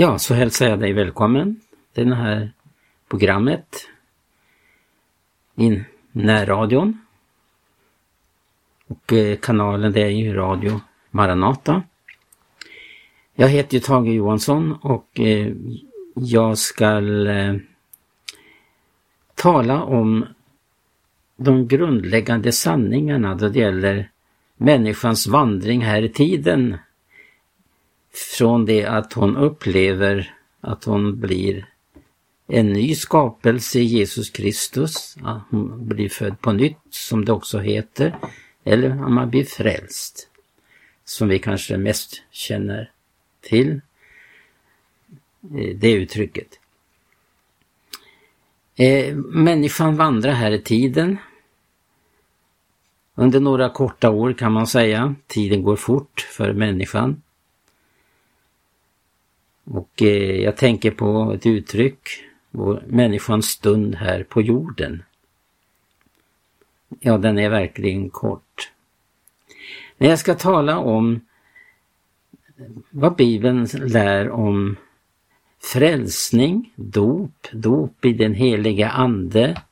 Ja, så hälsar jag dig välkommen till det här programmet i närradion. Och eh, kanalen det är ju Radio Maranata. Jag heter ju Tage Johansson och eh, jag ska eh, tala om de grundläggande sanningarna då det gäller människans vandring här i tiden från det att hon upplever att hon blir en ny skapelse i Jesus Kristus, att hon blir född på nytt som det också heter, eller att man blir frälst, som vi kanske mest känner till eh, det uttrycket. Eh, människan vandrar här i tiden. Under några korta år kan man säga. Tiden går fort för människan. Och eh, jag tänker på ett uttryck, vår människans stund här på jorden. Ja, den är verkligen kort. Men jag ska tala om vad Bibeln lär om frälsning, dop, dop i den heliga Ande,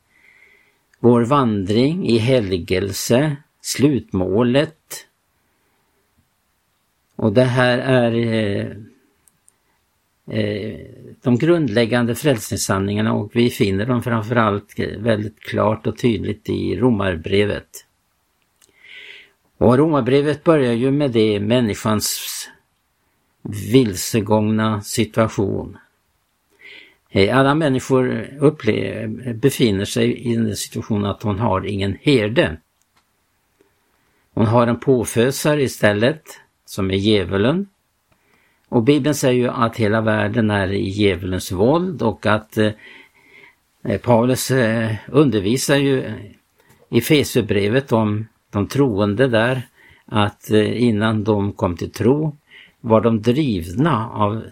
vår vandring i helgelse, slutmålet. Och det här är Eh, Eh, de grundläggande frälsningssanningarna och vi finner dem framförallt väldigt klart och tydligt i Romarbrevet. Och Romarbrevet börjar ju med det människans vilsegångna situation. Eh, alla människor upplever, befinner sig i den situationen att hon har ingen herde. Hon har en påfösare istället, som är djävulen. Och Bibeln säger ju att hela världen är i djävulens våld och att eh, Paulus eh, undervisar ju i Fesebrevet om de troende där att eh, innan de kom till tro var de drivna av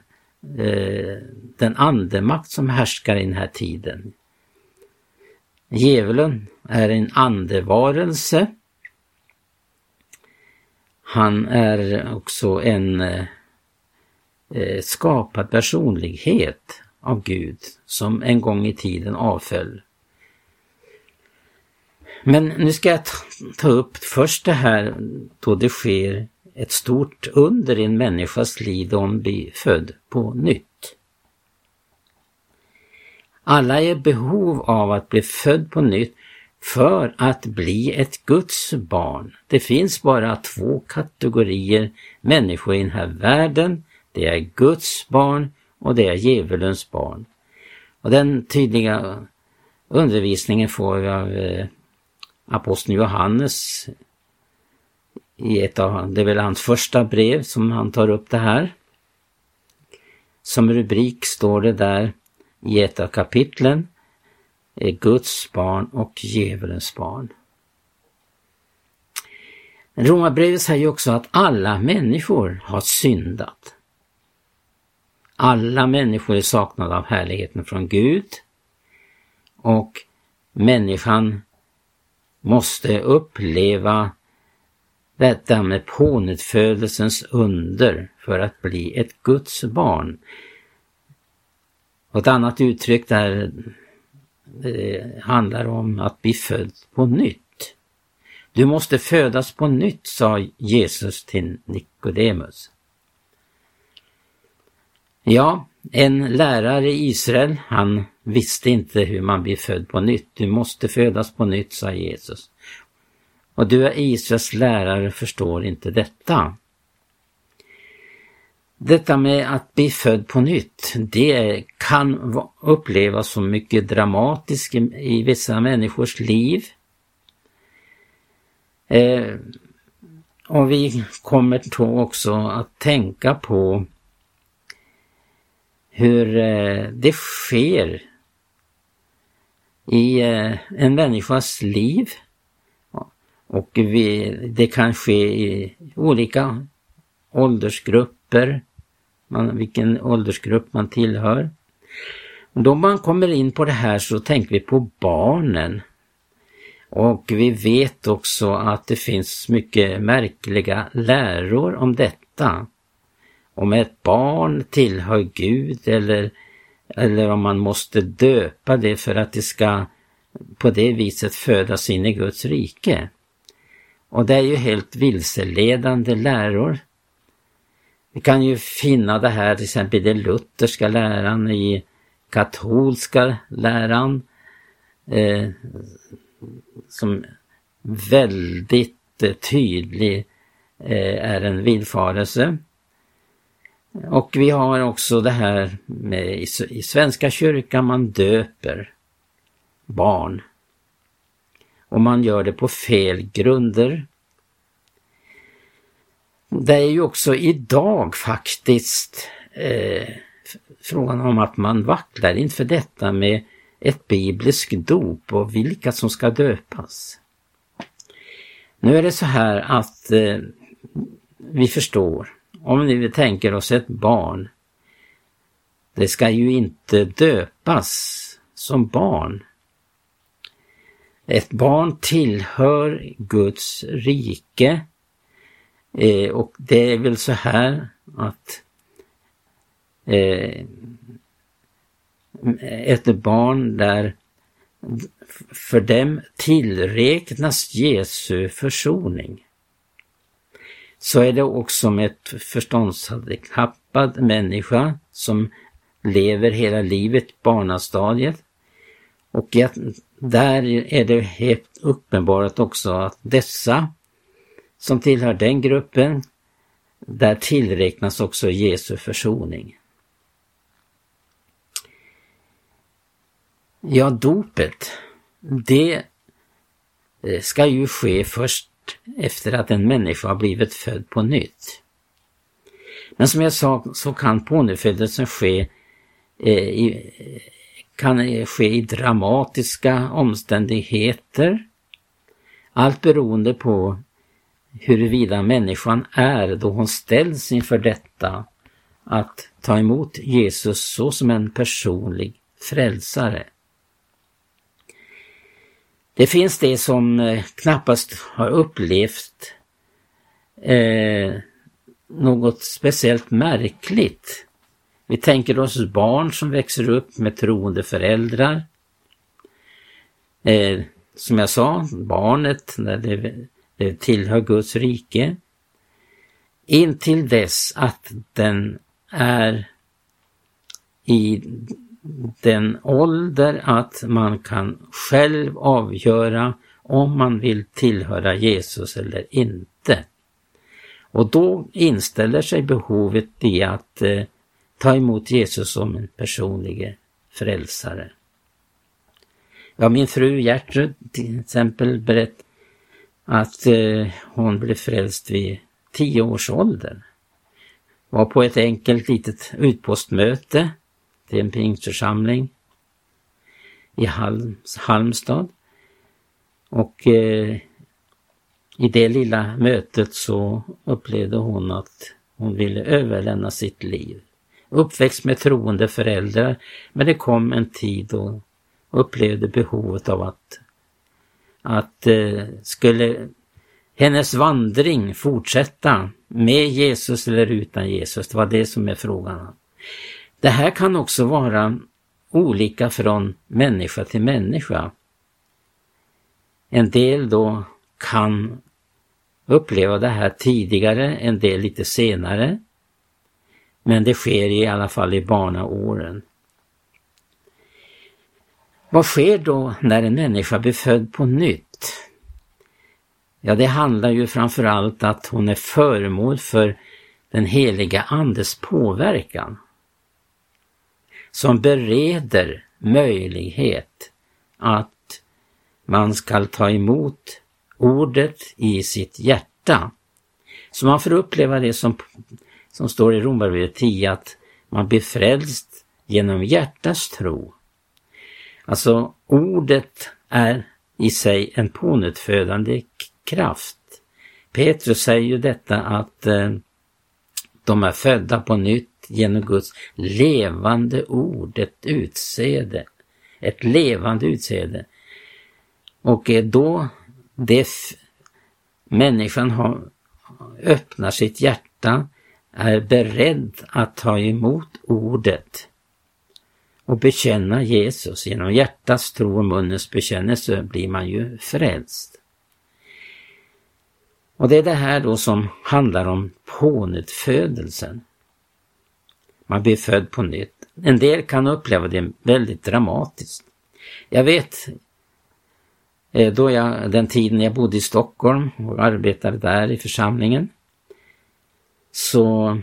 eh, den andemakt som härskar i den här tiden. Djävulen är en andevarelse. Han är också en eh, eh, skapad personlighet av Gud som en gång i tiden avföll. Men nu ska jag ta upp först det här då det sker ett stort under i en människas liv då hon blir född på nytt. Alla är i behov av att bli född på nytt för att bli ett Guds barn. Det finns bara två kategorier människor i den här världen det är Guds barn och det är djävulens barn. Och den tydliga undervisningen får vi av eh, aposteln Johannes i ett av, det är väl hans första brev som han tar upp det här. Som rubrik står det där i ett av kapitlen, är Guds barn och djävulens barn. Romarbrevet säger också att alla människor har syndat. Alla människor är saknade av härligheten från Gud och människan måste uppleva detta med pånyttfödelsens under för att bli ett Guds barn. Och ett annat uttryck där det handlar om att bli född på nytt. Du måste födas på nytt, sa Jesus till Nikodemus. Ja, en lärare i Israel, han visste inte hur man blir född på nytt. Du måste födas på nytt, sa Jesus. Och du är Israels lärare förstår inte detta. Detta med att bli född på nytt, det kan upplevas som mycket dramatiskt i vissa människors liv. Eh, och vi kommer då också att tänka på hur eh, det sker i eh, en människas liv. Och vi, det kan ske i olika åldersgrupper, man, vilken åldersgrupp man tillhör. Då man kommer in på det här så tänker vi på barnen. Och vi vet också att det finns mycket märkliga läror om detta om ett barn tillhör Gud eller, eller om man måste döpa det för att det ska på det viset födas in i Guds rike. Och det är ju helt vilseledande läror. Vi kan ju finna det här till exempel i den lutherska läran, i katolska läran, eh, som väldigt eh, tydlig eh, är en villfarelse. Och vi har också det här med i, i Svenska kyrkan man döper barn. Och man gör det på fel grunder. Det är ju också idag faktiskt eh, frågan om att man vacklar inför detta med ett bibliskt dop och vilka som ska döpas. Nu är det så här att eh, vi förstår, om vi tänker oss ett barn, det ska ju inte döpas som barn. Ett barn tillhör Guds rike eh, och det är väl så här att eh, ett barn där för dem tillräknas Jesu försoning. Så är det också med ett förståndshandikappad människa som lever hela livet barnastadiet. Och där är det helt uppenbart också att dessa som tillhör den gruppen, där tillräknas också Jesu försoning. Ja, dopet, det eh, ska ju ske först efter att en människa har blivit född på nytt. Men som jag sa så kan pånyttfödelsen ske eh, i, kan ske i dramatiska omständigheter. Allt beroende på huruvida människan är då hon ställs inför detta att ta emot Jesus så som en personlig frälsare. Det finns det som eh, knappast har upplevt eh, något speciellt märkligt. Vi tänker oss barn som växer upp med troende föräldrar. Eh, som jag sa, barnet när det, det tillhör Guds rike. Intill dess att den är i den ålder att man kan själv avgöra om man vill tillhöra Jesus eller inte. Och då inställer sig behovet i att eh, ta emot Jesus som en personlig frälsare. Ja, min fru Gertrud till exempel berättade att eh, hon blev frälst vid tio års ålder. Var på ett enkelt litet utpostmöte till en pingstförsamling i Halmstad. Och eh, i det lilla mötet så upplevde hon att hon ville överlämna sitt liv. Uppväxt med troende föräldrar, men det kom en tid då hon upplevde behovet av att, att eh, skulle hennes vandring fortsätta med Jesus eller utan Jesus, det var det som är frågan. Det här kan också vara olika från människa till människa. En del då kan uppleva det här tidigare, en del lite senare. Men det sker i alla fall i barnaåren. Vad sker då när en människa blir född på nytt? Ja, det handlar ju framförallt att hon är föremål för den heliga Andes påverkan som bereder möjlighet att man skall ta emot ordet i sitt hjärta. Så man får uppleva det som, som står i Romarbrevet 10 att man blir frälst genom hjärtas tro. Alltså ordet är i sig en pånyttfödande kraft. Petrus säger ju detta att eh, de är födda på nytt genom Guds levande ord, ett utsäde. Ett levande utsäde. Och då det människan har, öppnar sitt hjärta är beredd att ta emot ordet och bekänna Jesus genom hjärtats tro och munnens bekännelse blir man ju frälst. Och det är det här då som handlar om pånyttfödelsen. Man blir född på nytt. En del kan uppleva det väldigt dramatiskt. Jag vet eh, då jag, den tiden jag bodde i Stockholm och arbetade där i församlingen så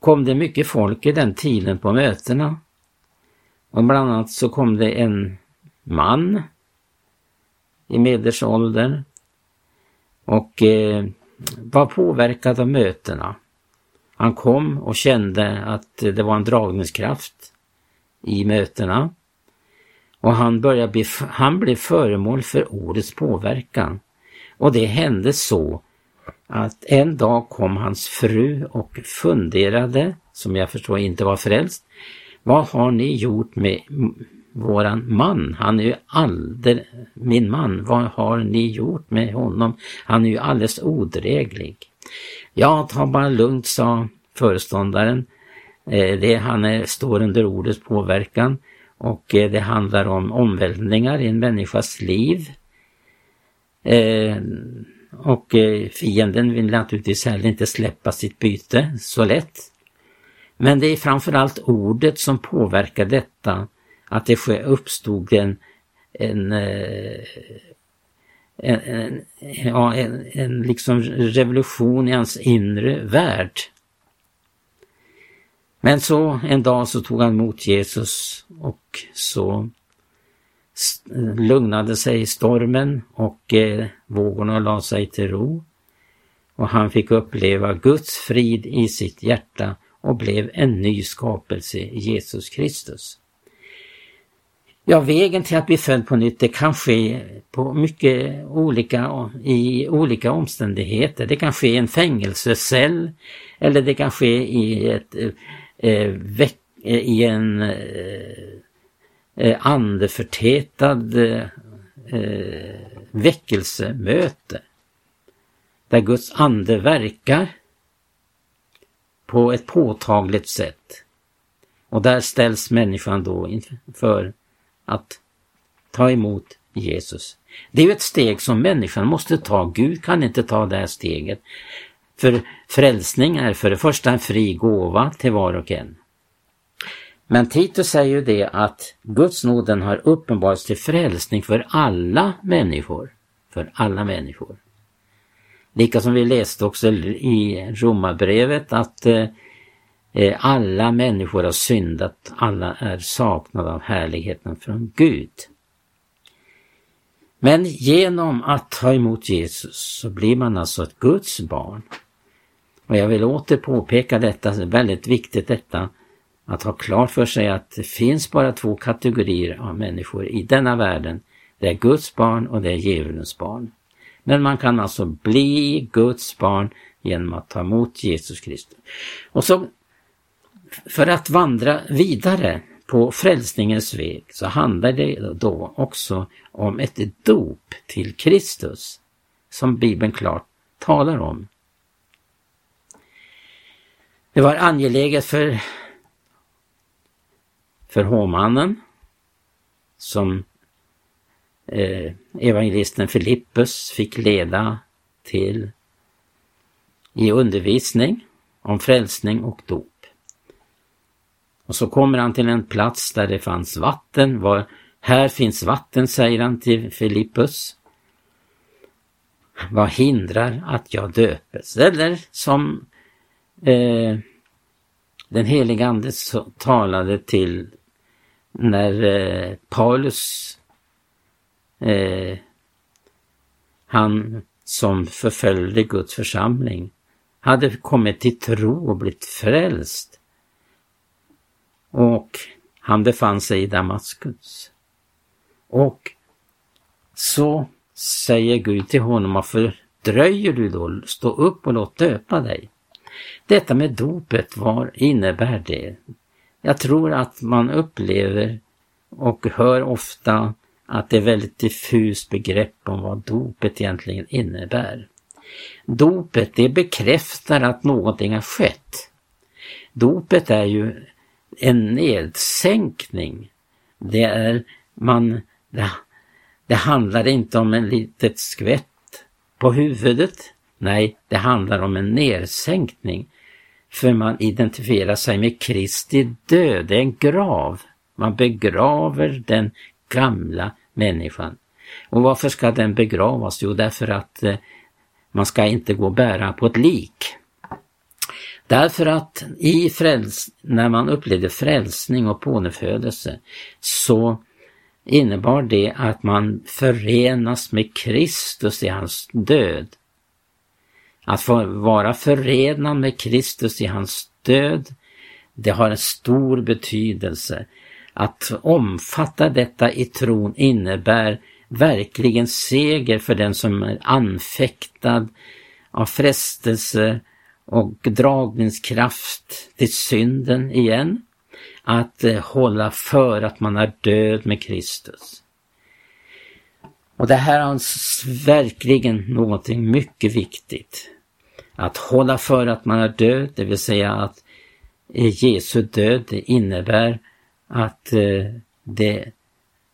kom det mycket folk i den tiden på mötena. Och bland annat så kom det en man i medelåldern och eh, var påverkad av mötena. Han kom och kände att det var en dragningskraft i mötena. Och han, började bli, han blev föremål för ordets påverkan. Och det hände så att en dag kom hans fru och funderade, som jag förstår inte var frälst, vad har ni gjort med våran man? Han är ju alldeles, min man, vad har ni gjort med honom? Han är ju alldeles odräglig. Ja, ta bara lugnt, sa föreståndaren. Eh, det, han är, står under ordets påverkan och eh, det handlar om omvälvningar i en människas liv. Eh, och fienden vill naturligtvis heller inte släppa sitt byte så lätt. Men det är framförallt ordet som påverkar detta, att det uppstod en, en en, en, ja, en, en liksom revolution i hans inre värld. Men så en dag så tog han emot Jesus och så lugnade sig stormen och eh, vågorna la sig till ro. Och han fick uppleva Guds frid i sitt hjärta och blev en ny skapelse i Jesus Kristus. Ja, vägen till att bli född på nytt det kan ske på mycket olika, i olika omständigheter. Det kan ske i en fängelsecell eller det kan ske i ett eh, eh veck, eh, i en eh, eh andeförtätad eh, väckelsemöte. Där Guds ande verkar på ett påtagligt sätt. Och där ställs människan då inför att ta emot Jesus. Det är ju ett steg som människan måste ta. Gud kan inte ta det här steget. För frälsning är för det första en fri gåva till var och en. Men Titus säger ju det att Guds nåden har uppenbarats till frälsning för alla människor. För alla människor. Lika som vi läste också i Romarbrevet att eh, Eh, alla människor har syndat, alla är saknade av härligheten från Gud. Men genom att ta emot Jesus så blir man alltså ett Guds barn. Och jag vill åter påpeka detta, det är väldigt viktigt detta, att ha klart för sig att det finns bara två kategorier av människor i denna världen. Det är Guds barn och det är djävulens barn. Men man kan alltså bli Guds barn genom att ta emot Jesus Kristus. Och så för att vandra vidare på frälsningens väg så handlar det då också om ett dop till Kristus som Bibeln klart talar om. Det var angeläget för, för hovmannen som eh, evangelisten Filippus fick leda till i undervisning om frälsning och dop. Och så kommer han till en plats där det fanns vatten. Var, här finns vatten, säger han till Filippus. Vad hindrar att jag döpes? Eller som eh, den helige Ande talade till när eh, Paulus, eh, han som förföljde Guds församling, hade kommit till tro och blivit frälst. Och han befann sig i Damaskus. Och så säger Gud till honom, varför dröjer du då? Stå upp och låt döpa dig. Detta med dopet, vad innebär det? Jag tror att man upplever och hör ofta att det är väldigt diffust begrepp om vad dopet egentligen innebär. Dopet det bekräftar att någonting har skett. Dopet är ju en nedsänkning. Det är man, det, det handlar inte om en litet skvätt på huvudet. Nej, det handlar om en nedsänkning. För man identifierar sig med Kristi död, det är en grav. Man begraver den gamla människan. Och varför ska den begravas? Jo, därför att eh, man ska inte gå och bära på ett lik. Därför att i fräls när man upplevde frälsning och pånyttfödelse så innebar det att man förenas med Kristus i hans död. Att få vara förenad med Kristus i hans död, det har en stor betydelse. Att omfatta detta i tron innebär verkligen seger för den som är anfäktad av frestelse och dragningskraft till synden igen. Att eh, hålla för att man är död med Kristus. Och det här är alltså verkligen någonting mycket viktigt. Att hålla för att man är död, det vill säga att eh, Jesu död det innebär att eh, det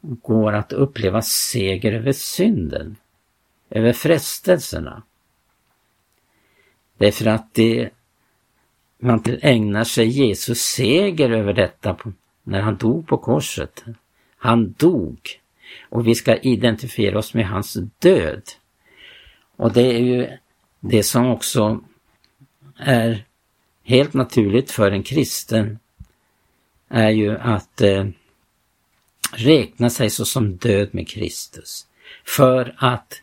går att uppleva seger över synden, över frestelserna. Därför att det, man ägnar sig Jesus seger över detta när han dog på korset. Han dog och vi ska identifiera oss med hans död. Och det är ju det som också är helt naturligt för en kristen är ju att eh, räkna sig såsom död med Kristus. För att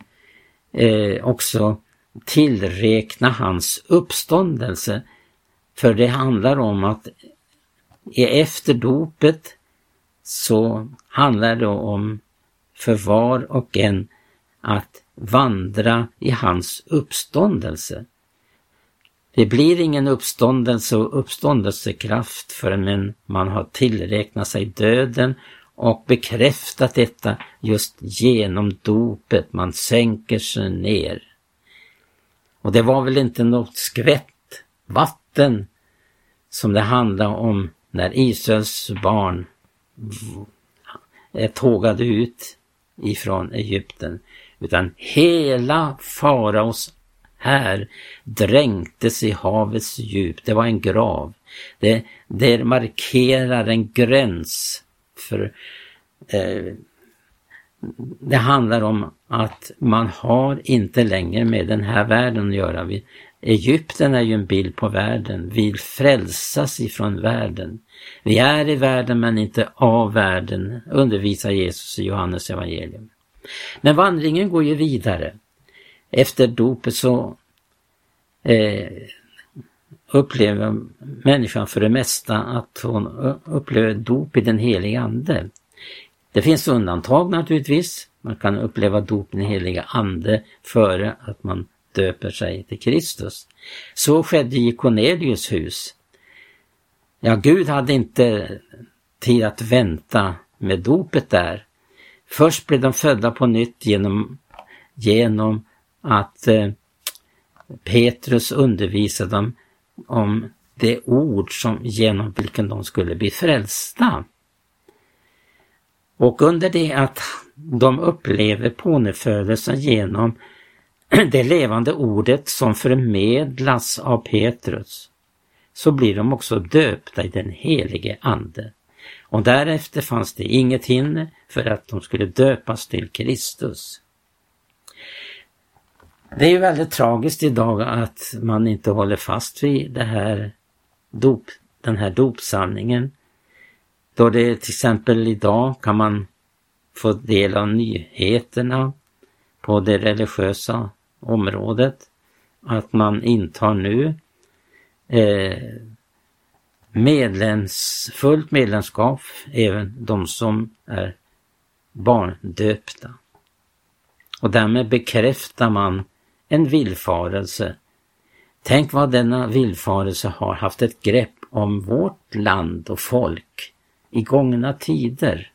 eh, också tillräkna hans uppståndelse. För det handlar om att efter dopet så handlar det om för var och en att vandra i hans uppståndelse. Det blir ingen uppståndelse och uppståndelsekraft förrän man har tillräknat sig döden och bekräftat detta just genom dopet. Man sänker sig ner. Och det var väl inte något skvätt vatten som det handlade om när Israels barn tågade ut ifrån Egypten. Utan hela faraos här dränktes i havets djup. Det var en grav. Det, det markerar en gräns för eh, det handlar om att man har inte längre med den här världen att göra. Egypten är ju en bild på världen. Vi frälsas ifrån världen. Vi är i världen men inte av världen, undervisar Jesus i Johannes evangelium. Men vandringen går ju vidare. Efter dopet så eh, upplever människan för det mesta att hon upplever dop i den heliga Ande. Det finns undantag naturligtvis. Man kan uppleva dop i den heliga Ande före att man döper sig till Kristus. Så skedde i Cornelius hus. Ja, Gud hade inte tid att vänta med dopet där. Först blev de födda på nytt genom, genom att eh, Petrus undervisade dem om det ord som, genom vilken de skulle bli frälsta. Och under det att de upplever pånyttfödelsen genom det levande ordet som förmedlas av Petrus, så blir de också döpta i den helige Ande. Och därefter fanns det inget hinder för att de skulle döpas till Kristus. Det är ju väldigt tragiskt idag att man inte håller fast vid det här dop, den här dopsanningen. Då det till exempel idag kan man få del av nyheterna på det religiösa området. Att man intar nu eh, medlems, fullt medlemskap, även de som är barndöpta. Och därmed bekräftar man en villfarelse. Tänk vad denna villfarelse har haft ett grepp om vårt land och folk i gångna tider.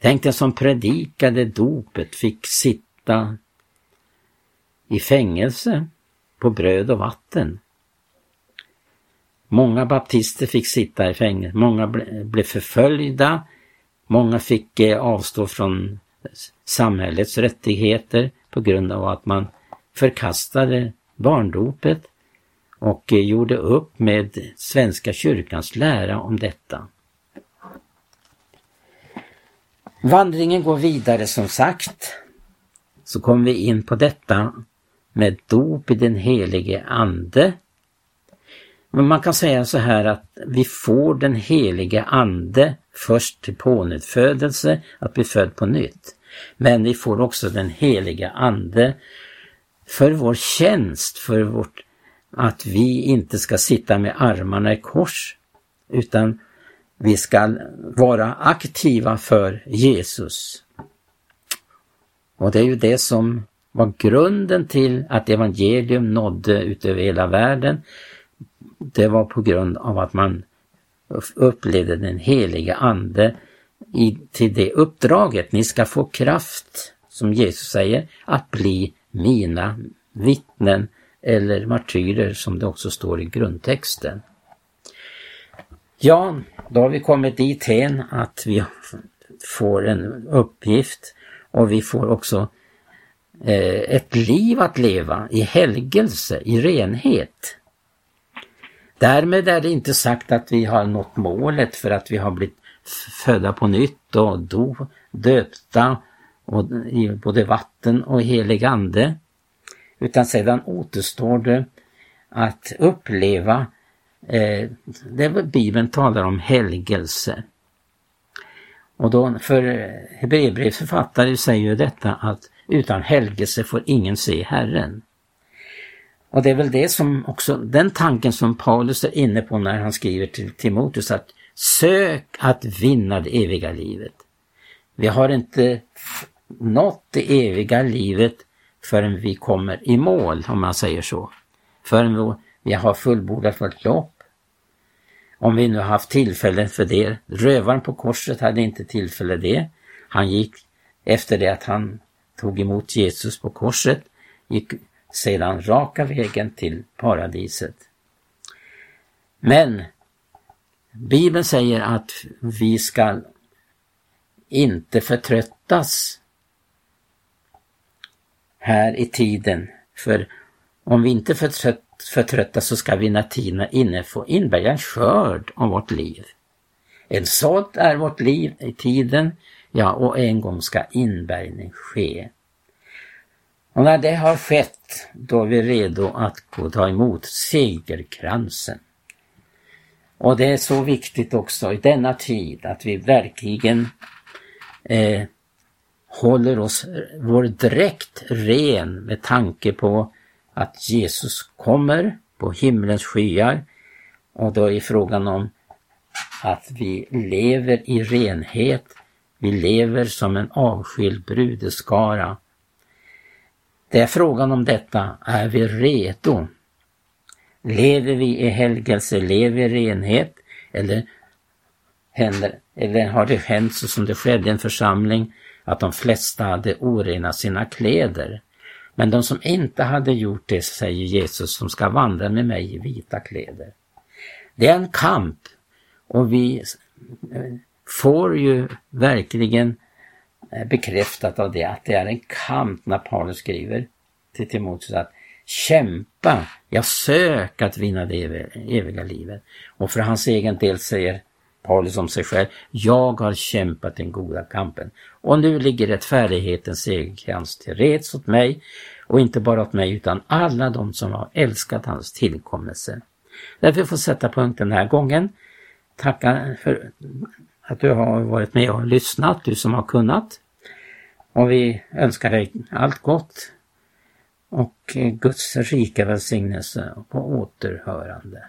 Tänk den som predikade dopet fick sitta i fängelse på bröd och vatten. Många baptister fick sitta i fängelse, många blev förföljda, många fick eh, avstå från samhällets rättigheter på grund av att man förkastade barndopet och eh, gjorde upp med Svenska kyrkans lära om detta. Vandringen går vidare som sagt. Så kommer vi in på detta med dop i den helige Ande. Men man kan säga så här att vi får den helige Ande först till pånyttfödelse, att bli född på nytt. Men vi får också den heliga Ande för vår tjänst, för vårt, att vi inte ska sitta med armarna i kors, utan vi ska vara aktiva för Jesus. Och det är ju det som var grunden till att evangelium nådde ut över hela världen. Det var på grund av att man upplevde den heliga Ande i, till det uppdraget. Ni ska få kraft, som Jesus säger, att bli mina vittnen eller martyrer som det också står i grundtexten. Ja, då har vi kommit dit hen att vi får en uppgift och vi får också eh, ett liv att leva i helgelse, i renhet. Därmed är det inte sagt att vi har nått målet för att vi har blivit födda på nytt och döpta och i både vatten och helig ande. Utan sedan återstår det att uppleva eh, det Bibeln talar om helgelse. Och då för eh, Hebreerbrevets författare säger ju detta att utan helgelse får ingen se Herren. Och det är väl det som också, den tanken som Paulus är inne på när han skriver till Timoteus att sök att vinna det eviga livet. Vi har inte nått det eviga livet förrän vi kommer i mål, om man säger så. Förrän vi har fullbordat vårt lopp. Om vi nu har haft tillfälle för det. Rövaren på korset hade inte tillfälle det. Han gick efter det att han tog emot Jesus på korset, gick sedan raka vägen till paradiset. Men Bibeln säger att vi ska inte förtröttas här i tiden. För om vi inte förtröttas så ska vi när tiden är inne få inbärga en skörd av vårt liv. En sådd är vårt liv i tiden, ja och en gång ska inbärgning ske. Och när det har skett, då är vi redo att gå ta emot segerkransen. Och det är så viktigt också i denna tid att vi verkligen eh, håller oss vår dräkt ren med tanke på att Jesus kommer på himlens skyar och då är frågan om att vi lever i renhet. Vi lever som en avskild brudeskara. Det är frågan om detta. Är vi redo? Lever vi i helgelse? Lever vi i renhet? Eller, händer, eller har det hänt så som det skedde i en församling att de flesta hade orenat sina kläder. Men de som inte hade gjort det, säger Jesus, som ska vandra med mig i vita kläder. Det är en kamp och vi eh, får ju verkligen eh, bekräftat av det att det är en kamp när Paulus skriver till Timoteus att kämpa, jag sök att vinna det eviga livet. Och för hans egen del säger Paulus om sig själv, jag har kämpat den goda kampen och nu ligger rättfärdighetens segerkrans till reds åt mig och inte bara åt mig utan alla de som har älskat hans tillkommelse. Därför får sätta punkt den här gången. Tacka för att du har varit med och lyssnat, du som har kunnat. Och vi önskar dig allt gott och Guds rika välsignelse på återhörande.